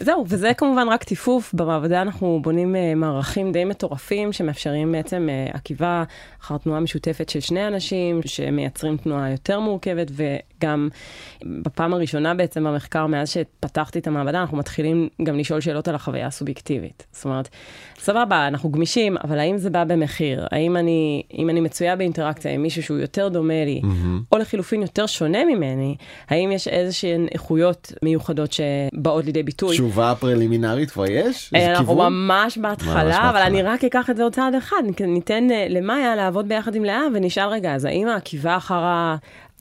זהו, וזה כמובן רק טיפוף. במעבדה אנחנו בונים uh, מערכים די מטורפים שמאפשרים בעצם uh, עקיבה אחר תנועה משותפת של שני אנשים, שמייצרים תנועה יותר מורכבת, וגם בפעם הראשונה בעצם במחקר, מאז שפתחתי את המעבדה, אנחנו מתחילים גם לשאול שאלות על החוויה הסובייקטיבית. זאת אומרת, סבבה, אנחנו גמישים, אבל האם זה בא במחיר? האם אני, אם אני מצויה באינטראקציה עם מישהו שהוא יותר דומה לי, mm-hmm. או לחילופין יותר שונה ממני, האם יש איזשהן איכויות מיוחדות שבאות לידי ביטוי? תשובה פרלימינרית כבר יש? אנחנו ממש בהתחלה, אבל אני רק אקח את זה עוד צעד אחד, ניתן אה, למאיה לעבוד ביחד עם לאה ונשאל רגע, אז האם העקיבה אחר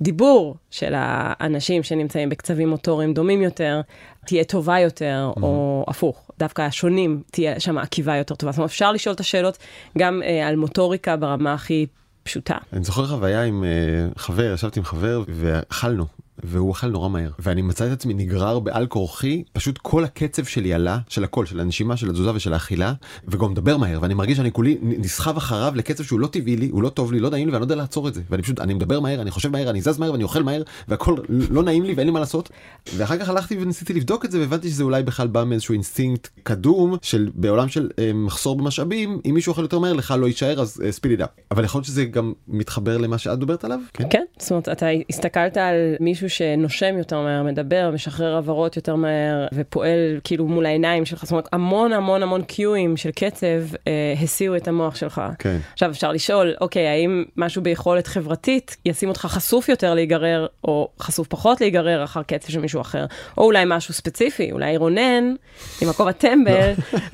הדיבור של האנשים שנמצאים בקצבים מוטוריים דומים יותר, תהיה טובה יותר, mm-hmm. או הפוך, דווקא השונים, תהיה שם עקיבה יותר טובה. זאת אומרת, אפשר לשאול את השאלות גם אה, על מוטוריקה ברמה הכי פשוטה. אני זוכר חוויה עם uh, חבר, ישבתי עם חבר ואכלנו. והוא אכל נורא מהר. ואני מצא את עצמי נגרר בעל כורחי פשוט כל הקצב שלי עלה של הכל של הנשימה של התזוזה ושל האכילה וגם מדבר מהר ואני מרגיש שאני כולי נסחב אחריו לקצב שהוא לא טבעי לי הוא לא טוב לי לא נעים לי ואני לא יודע לעצור את זה. ואני פשוט אני מדבר מהר אני חושב מהר אני זז מהר ואני אוכל מהר והכל לא נעים לי ואין לי מה לעשות. ואחר כך הלכתי וניסיתי לבדוק את זה והבנתי שזה אולי בכלל בא מאיזשהו אינסטינקט קדום של בעולם של אה, מחסור במשאבים אם מישהו אוכל יותר מהר לך לא יישאר אז אה, speed אבל יכול להיות שזה גם מתחבר למה שאת מדברת עליו? כן, כן? זאת אומרת אתה הסתכלת על מישהו שנושם יותר מהר, מדבר, משחרר הברות יותר מהר, ופועל כאילו מול העיניים שלך, זאת אומרת, המון המון המון cue ים של קצב אה, הסיעו את המוח שלך. כן. עכשיו אפשר לשאול, אוקיי, האם משהו ביכולת חברתית ישים אותך חשוף יותר להיגרר, או חשוף פחות להיגרר אחר קצב של מישהו אחר, או אולי משהו ספציפי, אולי רונן, עם הכובע טמבל,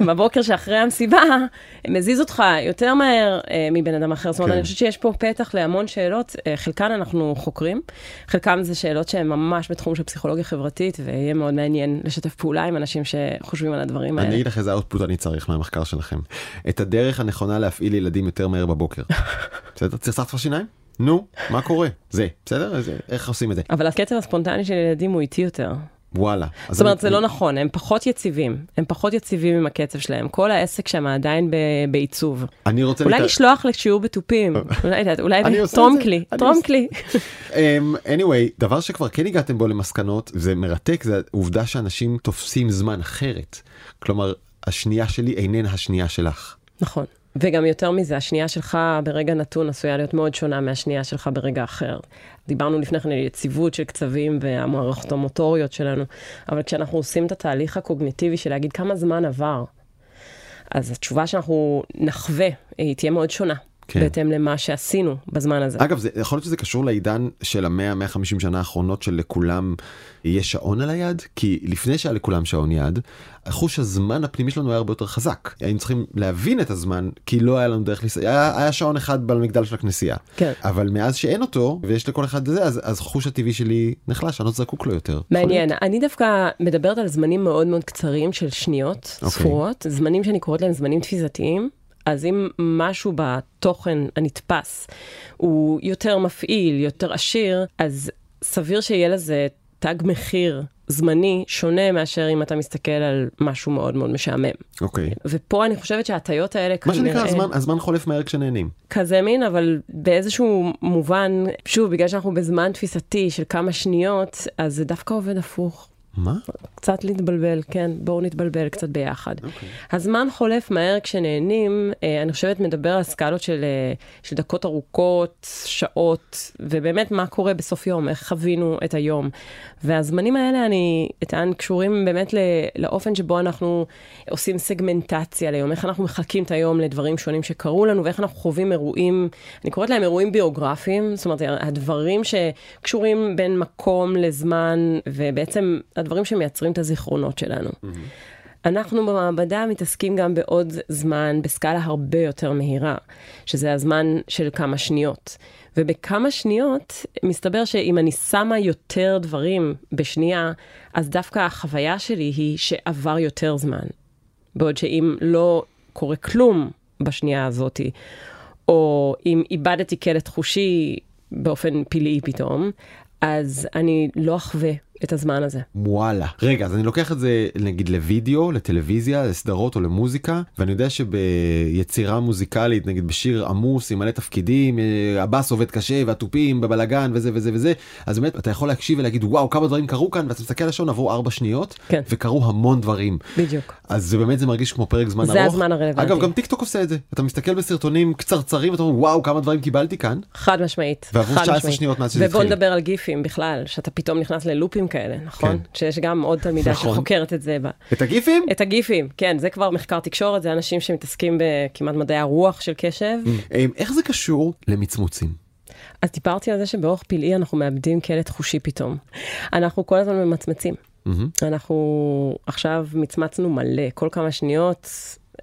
בבוקר שאחרי המסיבה, מזיז אותך יותר מהר אה, מבן אדם אחר. זאת אומרת, כן. אני חושבת שיש פה פתח להמון שאלות, אה, חלקן אנחנו חוקרים, חלקם זה שאלות שהן ממש בתחום של פסיכולוגיה חברתית, ויהיה מאוד מעניין לשתף פעולה עם אנשים שחושבים על הדברים האלה. אני אגיד לך איזה אאוטפוט אני צריך מהמחקר שלכם. את הדרך הנכונה להפעיל ילדים יותר מהר בבוקר. בסדר? צחצחת כבר שיניים? נו, מה קורה? זה, בסדר? איך עושים את זה? אבל הקצב הספונטני של ילדים הוא איטי יותר. וואלה. זאת אומרת, זה לא נכון, הם פחות יציבים. הם פחות יציבים עם הקצב שלהם. כל העסק שם עדיין בעיצוב. אני רוצה... אולי לשלוח לשיעור בתופים. אולי תרום כלי, תרום כלי. anyway, דבר שכבר כן הגעתם בו למסקנות, זה מרתק, זה העובדה שאנשים תופסים זמן אחרת. כלומר, השנייה שלי איננה השנייה שלך. נכון. וגם יותר מזה, השנייה שלך ברגע נתון עשויה להיות מאוד שונה מהשנייה שלך ברגע אחר. דיברנו לפני כן על יציבות של קצבים והמערכות המוטוריות שלנו, אבל כשאנחנו עושים את התהליך הקוגניטיבי של להגיד כמה זמן עבר, אז התשובה שאנחנו נחווה היא תהיה מאוד שונה. כן. בהתאם למה שעשינו בזמן הזה. אגב, זה, יכול להיות שזה קשור לעידן של המאה, 150 שנה האחרונות שלכולם יש שעון על היד? כי לפני שהיה לכולם שעון יד, חוש הזמן הפנימי שלנו היה הרבה יותר חזק. היינו צריכים להבין את הזמן, כי לא היה לנו דרך לס... היה, היה שעון אחד במגדל של הכנסייה. כן. אבל מאז שאין אותו, ויש לכל אחד זה, אז, אז חוש הטבעי שלי נחלש, אני לא זקוק לו יותר. מעניין. אני דווקא מדברת על זמנים מאוד מאוד קצרים של שניות, okay. אוקיי. ספורות, זמנים שאני קוראת להם זמנים תפיסתיים. אז אם משהו בתוכן הנתפס הוא יותר מפעיל, יותר עשיר, אז סביר שיהיה לזה תג מחיר זמני שונה מאשר אם אתה מסתכל על משהו מאוד מאוד משעמם. אוקיי. Okay. ופה אני חושבת שההטיות האלה כנראה... מה שנקרא, הזמן, הזמן חולף מהר כשנהנים. כזה מין, אבל באיזשהו מובן, שוב, בגלל שאנחנו בזמן תפיסתי של כמה שניות, אז זה דווקא עובד הפוך. מה? קצת להתבלבל, כן, בואו נתבלבל קצת ביחד. Okay. הזמן חולף מהר כשנהנים, אה, אני חושבת מדבר על סקלות של, אה, של דקות ארוכות, שעות, ובאמת מה קורה בסוף יום, איך חווינו את היום. והזמנים האלה, אני אטען, קשורים באמת לאופן שבו אנחנו עושים סגמנטציה ליום, איך אנחנו מחלקים את היום לדברים שונים שקרו לנו, ואיך אנחנו חווים אירועים, אני קוראת להם אירועים ביוגרפיים, זאת אומרת, הדברים שקשורים בין מקום לזמן, ובעצם הדברים שמייצרים את הזיכרונות שלנו. Mm-hmm. אנחנו במעבדה מתעסקים גם בעוד זמן בסקאלה הרבה יותר מהירה, שזה הזמן של כמה שניות. ובכמה שניות, מסתבר שאם אני שמה יותר דברים בשנייה, אז דווקא החוויה שלי היא שעבר יותר זמן. בעוד שאם לא קורה כלום בשנייה הזאת, או אם איבדתי קלט חושי באופן פלאי פתאום, אז אני לא אחווה את הזמן הזה. וואלה. רגע, אז אני לוקח את זה נגיד לוידאו, לטלוויזיה, לסדרות או למוזיקה, ואני יודע שביצירה מוזיקלית, נגיד בשיר עמוס עם מלא תפקידים, אה, הבאס עובד קשה והתופים בבלגן וזה וזה וזה, אז באמת אתה יכול להקשיב ולהגיד וואו כמה דברים קרו כאן, ואתה מסתכל על השעון עברו ארבע שניות, כן. וקרו המון דברים. בדיוק. אז זה באמת זה מרגיש כמו פרק זמן זה ארוך. זה הזמן הרלוונטי. אגב, גם טיק טוק עושה את זה. אתה מסתכל בסרטונים קצרצרים ואתה אומר וואו כמה דברים קיבלתי כאן. חד משמעית. ועברו חד 19 משמעית. שניות מאז שזה ובוא התחיל. נדבר על גיפים בכלל, שאתה פתאום נכנס ללופים כאלה, נכון? כן. שיש גם עוד תלמידה נכון. שחוקרת את זה. ב... את הגיפים? את הגיפים, כן, זה כבר מחקר תקשורת, זה אנשים שמתעסקים בכמעט מדעי הרוח של קשב. אה, איך זה קשור למצמוצים? אז דיברתי על זה שבאורח פלאי אנחנו מאבדים קלט חושי פתאום. אנחנו כל הזמן ממצמצים. מהמם. אנחנו עכשיו מצמצנו מלא, כל כמה שניות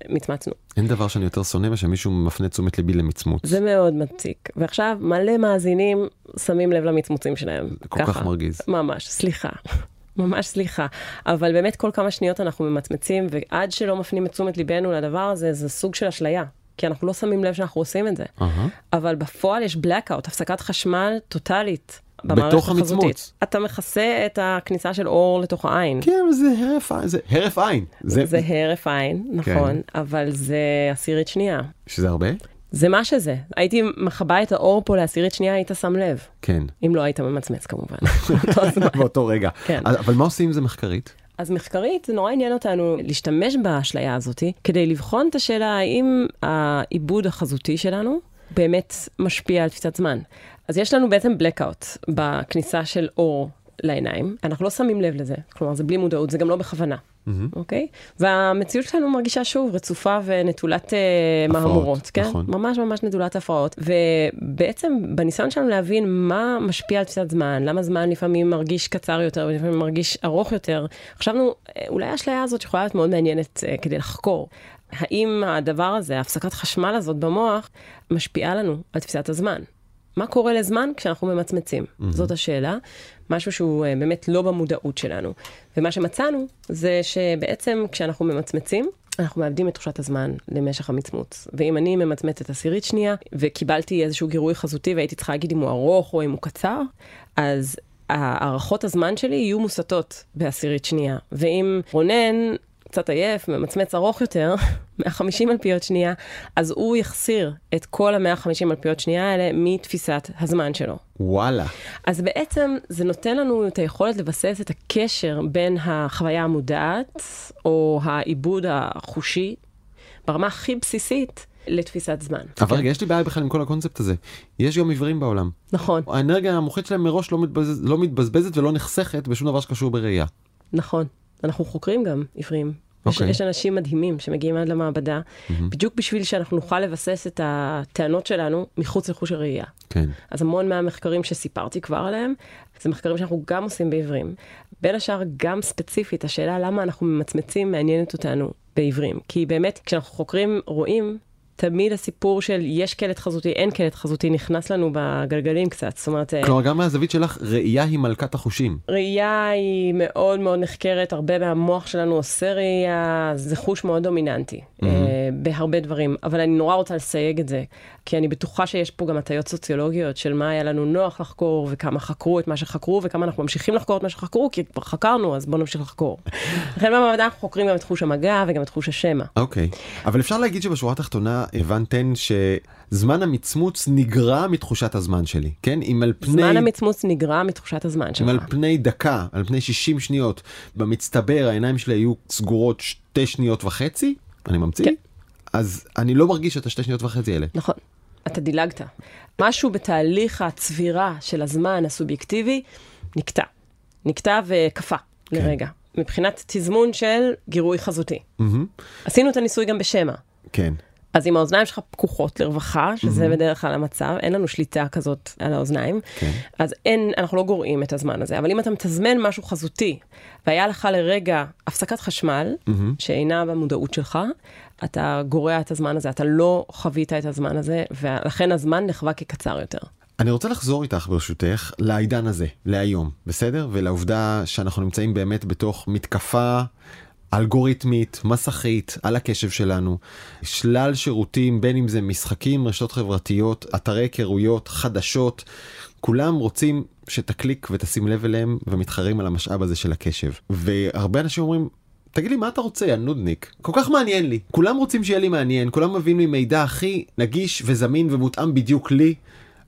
מצמצנו. אין דבר שאני יותר שונא מאשר מישהו מפנה תשומת ליבי למצמוץ. זה מאוד מציק. ועכשיו מלא מאזינים שמים לב למצמוצים שלהם. כל כך מרגיז. ממש, סליחה. ממש סליחה. אבל באמת כל כמה שניות אנחנו ממצמצים, ועד שלא מפנים את תשומת ליבנו לדבר הזה, זה סוג של אשליה. כי אנחנו לא שמים לב שאנחנו עושים את זה. אהה. אבל בפועל יש blackout, הפסקת חשמל טוטאלית. במערכת בתוך. המצמוץ. אתה מכסה את הכניסה של אור לתוך העין. כן, זה הרף עין, זה הרף עין. זה, זה הרף עין, נכון, כן. אבל זה עשירית שנייה. שזה הרבה? זה מה שזה. הייתי מכבה את האור פה לעשירית שנייה, היית שם לב. כן. אם לא היית ממצמץ כמובן. באותו רגע. כן. אבל מה עושים עם זה מחקרית? אז מחקרית, זה נורא עניין אותנו להשתמש באשליה הזאת, כדי לבחון את השאלה האם העיבוד החזותי שלנו באמת משפיע על תפיסת זמן. אז יש לנו בעצם blackout בכניסה של אור לעיניים, אנחנו לא שמים לב לזה, כלומר זה בלי מודעות, זה גם לא בכוונה. אוקיי? והמציאות שלנו מרגישה שוב רצופה ונטולת הפרעות, מהמורות, כן? נכון. ממש ממש נטולת הפרעות. ובעצם בניסיון שלנו להבין מה משפיע על תפיסת זמן, למה זמן לפעמים מרגיש קצר יותר ולפעמים מרגיש ארוך יותר, חשבנו, אה, אולי האשליה הזאת יכולה להיות מאוד מעניינת אה, כדי לחקור. האם הדבר הזה, הפסקת חשמל הזאת במוח, משפיעה לנו על תפיסת הזמן? מה קורה לזמן כשאנחנו ממצמצים? Mm-hmm. זאת השאלה. משהו שהוא אה, באמת לא במודעות שלנו. ומה שמצאנו זה שבעצם כשאנחנו ממצמצים, אנחנו מאבדים את תחושת הזמן למשך המצמוץ. ואם אני ממצמצת עשירית שנייה, וקיבלתי איזשהו גירוי חזותי והייתי צריכה להגיד אם הוא ארוך או אם הוא קצר, אז הערכות הזמן שלי יהיו מוסטות בעשירית שנייה. ואם רונן קצת עייף, ממצמץ ארוך יותר, 150 אלפיות שנייה, אז הוא יחסיר את כל ה-150 אלפיות שנייה האלה מתפיסת הזמן שלו. וואלה. אז בעצם זה נותן לנו את היכולת לבסס את הקשר בין החוויה המודעת, או העיבוד החושי, ברמה הכי בסיסית, לתפיסת זמן. אבל רגע, יש לי בעיה בכלל עם כל הקונספט הזה. יש גם עיוורים בעולם. נכון, האנרגיה המוחית שלהם מראש לא, מתבז... לא מתבזבזת ולא נחסכת בשום דבר שקשור בראייה. נכון. אנחנו חוקרים גם עיוורים. יש, אוקיי. יש אנשים מדהימים שמגיעים עד למעבדה, בדיוק בשביל שאנחנו נוכל לבסס את הטענות שלנו מחוץ לחוש הראייה. כן. אז המון מהמחקרים שסיפרתי כבר עליהם, זה מחקרים שאנחנו גם עושים בעיוורים. בין השאר, גם ספציפית, השאלה למה אנחנו ממצמצים מעניינת אותנו בעיוורים. כי באמת, כשאנחנו חוקרים רואים, תמיד הסיפור של יש קלט חזותי, אין קלט חזותי, נכנס לנו בגלגלים קצת. זאת אומרת, אה, כלומר, גם מהזווית שלך, ראייה היא מלכת החושים. ראייה היא מאוד מאוד נחקרת, הרבה מהמוח שלנו עושה ראייה, זה חוש מאוד דומיננטי. Mhm. אה, בהרבה דברים, אבל אני נורא רוצה לסייג את זה, כי אני בטוחה שיש פה גם הטיות סוציולוגיות של מה היה לנו נוח לחקור, וכמה חקרו את מה שחקרו, וכמה אנחנו ממשיכים לחקור את מה שחקרו, כי כבר חקרנו, אז בואו נמשיך לחקור. לכן במעבדה אנחנו חוקרים גם את חוש המגע וגם את חוש השמע. אוקיי, אבל אפשר להגיד שבשורה התחתונה הבנתן שזמן המצמוץ נגרע מתחושת הזמן שלי, כן? אם על פני... זמן המצמוץ נגרע מתחושת הזמן שלך. אם על פני דקה, על פני 60 שניות, במצטבר העיניים שלי היו סגורות שתי שניות וחצי, אני ממציא, כן. אז אני לא מרגיש את השתי שניות וחצי האלה. נכון, אתה דילגת. משהו בתהליך הצבירה של הזמן הסובייקטיבי נקטע. נקטע וקפא כן. לרגע. מבחינת תזמון של גירוי חזותי. מהמם, עשינו את הניסוי גם בשמע. כן. אז אם האוזניים שלך פקוחות לרווחה, שזה בדרך כלל המצב, אין לנו שליטה כזאת על האוזניים, כן. אז אין, אנחנו לא גורעים את הזמן הזה. אבל אם אתה מתזמן משהו חזותי, והיה לך לרגע הפסקת חשמל, שאינה במודעות שלך, אתה גורע את הזמן הזה, אתה לא חווית את הזמן הזה, ולכן הזמן נחווה כקצר יותר. אני רוצה לחזור איתך ברשותך לעידן הזה, להיום, בסדר? ולעובדה שאנחנו נמצאים באמת בתוך מתקפה אלגוריתמית, מסכית, על הקשב שלנו, שלל שירותים, בין אם זה משחקים, רשתות חברתיות, אתרי היכרויות, חדשות, כולם רוצים שתקליק ותשים לב אליהם ומתחרים על המשאב הזה של הקשב. והרבה אנשים אומרים, תגיד לי מה אתה רוצה יא נודניק? כל כך מעניין לי. כולם רוצים שיהיה לי מעניין כולם מביאים לי מידע הכי נגיש וזמין ומותאם בדיוק לי.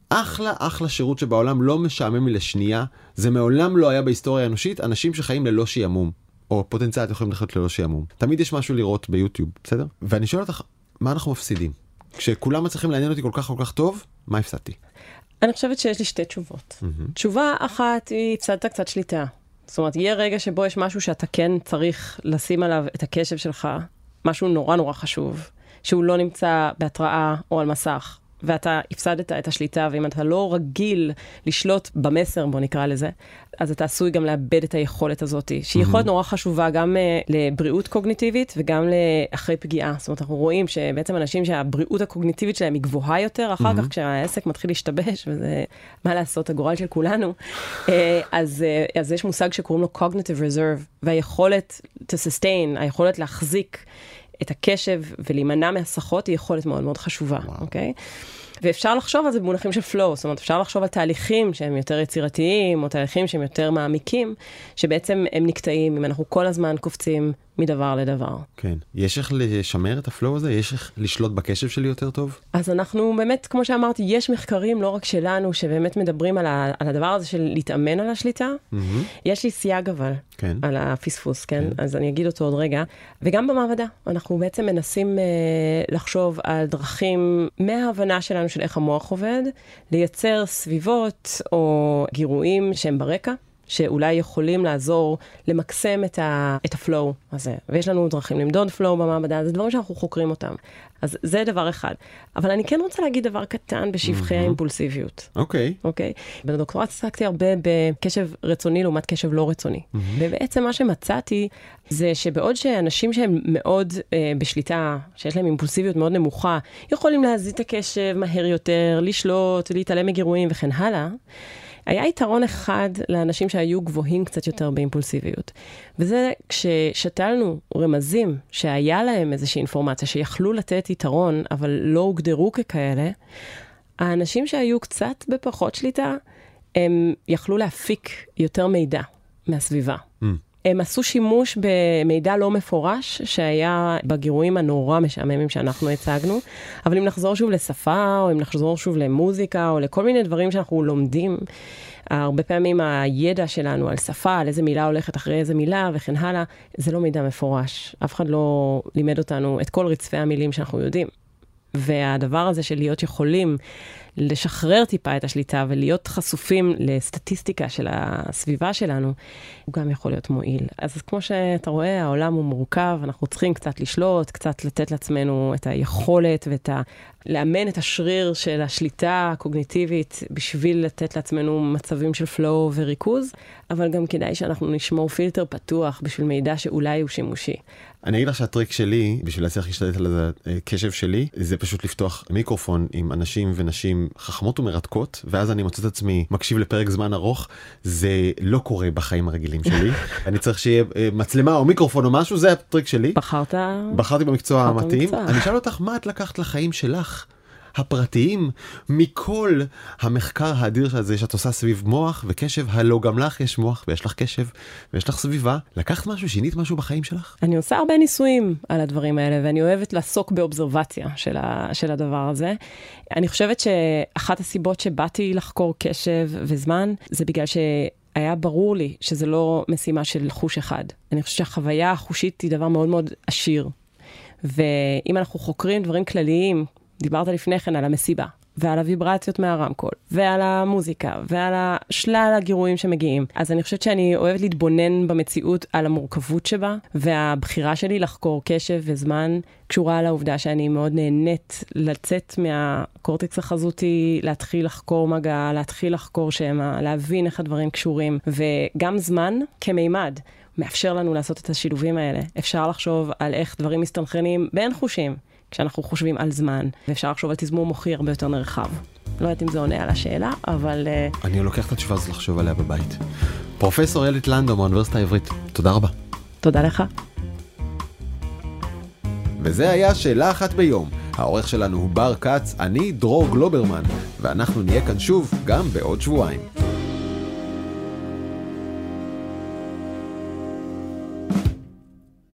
אחלה אחלה שירות שבעולם לא משעמם לי לשנייה. זה מעולם לא היה בהיסטוריה האנושית אנשים שחיים ללא שעמום או פוטנציאל יכולים לחיות ללא שעמום תמיד יש משהו לראות ביוטיוב בסדר ואני שואל אותך מה אנחנו מפסידים כשכולם מצליחים לעניין אותי כל כך כל כך טוב מה הפסדתי. אני חושבת שיש לי שתי תשובות. תשובה אחת היא, הפסדת קצת שליטה. זאת אומרת, יהיה רגע שבו יש משהו שאתה כן צריך לשים עליו את הקשב שלך, משהו נורא נורא חשוב, שהוא לא נמצא בהתראה או על מסך, ואתה הפסדת את השליטה, ואם אתה לא רגיל לשלוט במסר, בוא נקרא לזה, אז אתה עשוי גם לאבד את היכולת הזאת, שהיא יכולת נורא חשובה גם uh, לבריאות קוגניטיבית וגם לאחרי פגיעה. זאת אומרת, אנחנו רואים שבעצם אנשים שהבריאות הקוגניטיבית שלהם היא גבוהה יותר, אחר כך כשהעסק מתחיל להשתבש, וזה מה לעשות, הגורל של כולנו, uh, אז, uh, אז יש מושג שקוראים לו cognitive reserve, והיכולת to sustain, היכולת להחזיק את הקשב ולהימנע מהסחות היא יכולת מאוד מאוד חשובה, אוקיי? ואפשר לחשוב על זה במונחים של flow, זאת אומרת, אפשר לחשוב על תהליכים שהם יותר יצירתיים, או תהליכים שהם יותר מעמיקים, שבעצם הם נקטעים אם אנחנו כל הזמן קופצים מדבר לדבר. כן יש איך לשמר את ה flow הזה יש איך לשלוט בקשב שלי יותר טוב. אז אנחנו באמת, כמו שאמרתי, יש מחקרים, לא רק שלנו, שבאמת מדברים על, ה, על הדבר הזה של להתאמן על השליטה. יש לי סייג אבל, כן. על הפספוס, כן? אז אני אגיד אותו עוד רגע. וגם במעבדה, אנחנו בעצם מנסים אה, לחשוב על דרכים מההבנה שלנו של איך המוח עובד, לייצר סביבות או גירויים שהם ברקע. שאולי יכולים לעזור למקסם את, ה, את הפלואו הזה. ויש לנו דרכים למדוד פלואו במעבדה, זה דברים שאנחנו חוקרים אותם. אז זה דבר אחד. אבל אני כן רוצה להגיד דבר קטן בשבחי האימפולסיביות. אוקיי. אוקיי? בדוקטורט עסקתי הרבה בקשב רצוני לעומת קשב לא רצוני. ובעצם מה שמצאתי זה שבעוד שאנשים שהם מאוד אה, בשליטה, שיש להם אימפולסיביות מאוד נמוכה, יכולים להזיז את הקשב מהר יותר, לשלוט, להתעלם מגירויים וכן הלאה, היה יתרון אחד לאנשים שהיו גבוהים קצת יותר באימפולסיביות. וזה כששתלנו רמזים שהיה להם איזושהי אינפורמציה שיכלו לתת יתרון, אבל לא הוגדרו ככאלה, האנשים שהיו קצת בפחות שליטה, הם יכלו להפיק יותר מידע מהסביבה. Mm. הם עשו שימוש במידע לא מפורש שהיה בגירויים הנורא משעממים שאנחנו הצגנו, אבל אם נחזור שוב לשפה, או אם נחזור שוב למוזיקה, או לכל מיני דברים שאנחנו לומדים, הרבה פעמים הידע שלנו על שפה, על איזה מילה הולכת אחרי איזה מילה וכן הלאה, זה לא מידע מפורש. אף אחד לא לימד אותנו את כל רצפי המילים שאנחנו יודעים. והדבר הזה של להיות יכולים לשחרר טיפה את השליטה ולהיות חשופים לסטטיסטיקה של הסביבה שלנו, הוא גם יכול להיות מועיל. אז כמו שאתה רואה, העולם הוא מורכב, אנחנו צריכים קצת לשלוט, קצת לתת לעצמנו את היכולת ואת ה... לאמן את השריר של השליטה הקוגניטיבית בשביל לתת לעצמנו מצבים של flow וריכוז, אבל גם כדאי שאנחנו נשמור פילטר פתוח בשביל מידע שאולי הוא שימושי. אני אגיד לך שהטריק שלי בשביל להצליח להשתלט על הקשב שלי זה פשוט לפתוח מיקרופון עם אנשים ונשים חכמות ומרתקות, ואז אני מוצא את עצמי מקשיב לפרק זמן ארוך, זה לא קורה בחיים הרגילים שלי. אני צריך שיהיה אה, מצלמה או מיקרופון או משהו, זה הטריק שלי. בחרת... בחרתי במקצוע המתאים. אני אשאל אותך, מה את לקחת לחיים שלך? הפרטיים מכל המחקר האדיר הזה שאת עושה סביב מוח וקשב, הלא גם לך יש מוח ויש לך קשב ויש לך סביבה. לקחת משהו, שינית משהו בחיים שלך? אני עושה הרבה ניסויים על הדברים האלה, ואני אוהבת לעסוק באובזרבציה של, ה, של הדבר הזה. אני חושבת שאחת הסיבות שבאתי לחקור קשב וזמן, זה בגלל ש... היה ברור לי שזה לא משימה של חוש אחד. אני חושבת שהחוויה החושית היא דבר מאוד מאוד עשיר. ואם אנחנו חוקרים דברים כלליים, דיברת לפני כן על המסיבה, ועל הוויברציות מהרמקול, ועל המוזיקה, ועל שלל הגירויים שמגיעים. אז אני חושבת שאני אוהבת להתבונן במציאות על המורכבות שבה, והבחירה שלי לחקור קשב וזמן קשורה לעובדה שאני מאוד נהנית לצאת מהקורטקס החזותי, להתחיל לחקור מגע, להתחיל לחקור שמע, להבין איך הדברים קשורים, וגם זמן כמימד. מאפשר לנו לעשות את השילובים האלה. אפשר לחשוב על איך דברים מסתנכרנים בין חושים. כשאנחנו חושבים על זמן, ואפשר לחשוב על תזמור מוחי הרבה יותר נרחב. לא יודעת אם זה עונה על השאלה, אבל... אה, אני לוקח את התשובה הזאת לחשוב עליה בבית. פרופסור אלית לנדו מהאוניברסיטה העברית, תודה רבה. תודה לך. וזה היה שאלה אחת ביום. העורך שלנו הוא בר כץ, אני דרור גלוברמן, ואנחנו נהיה כאן שוב גם בעוד שבועיים.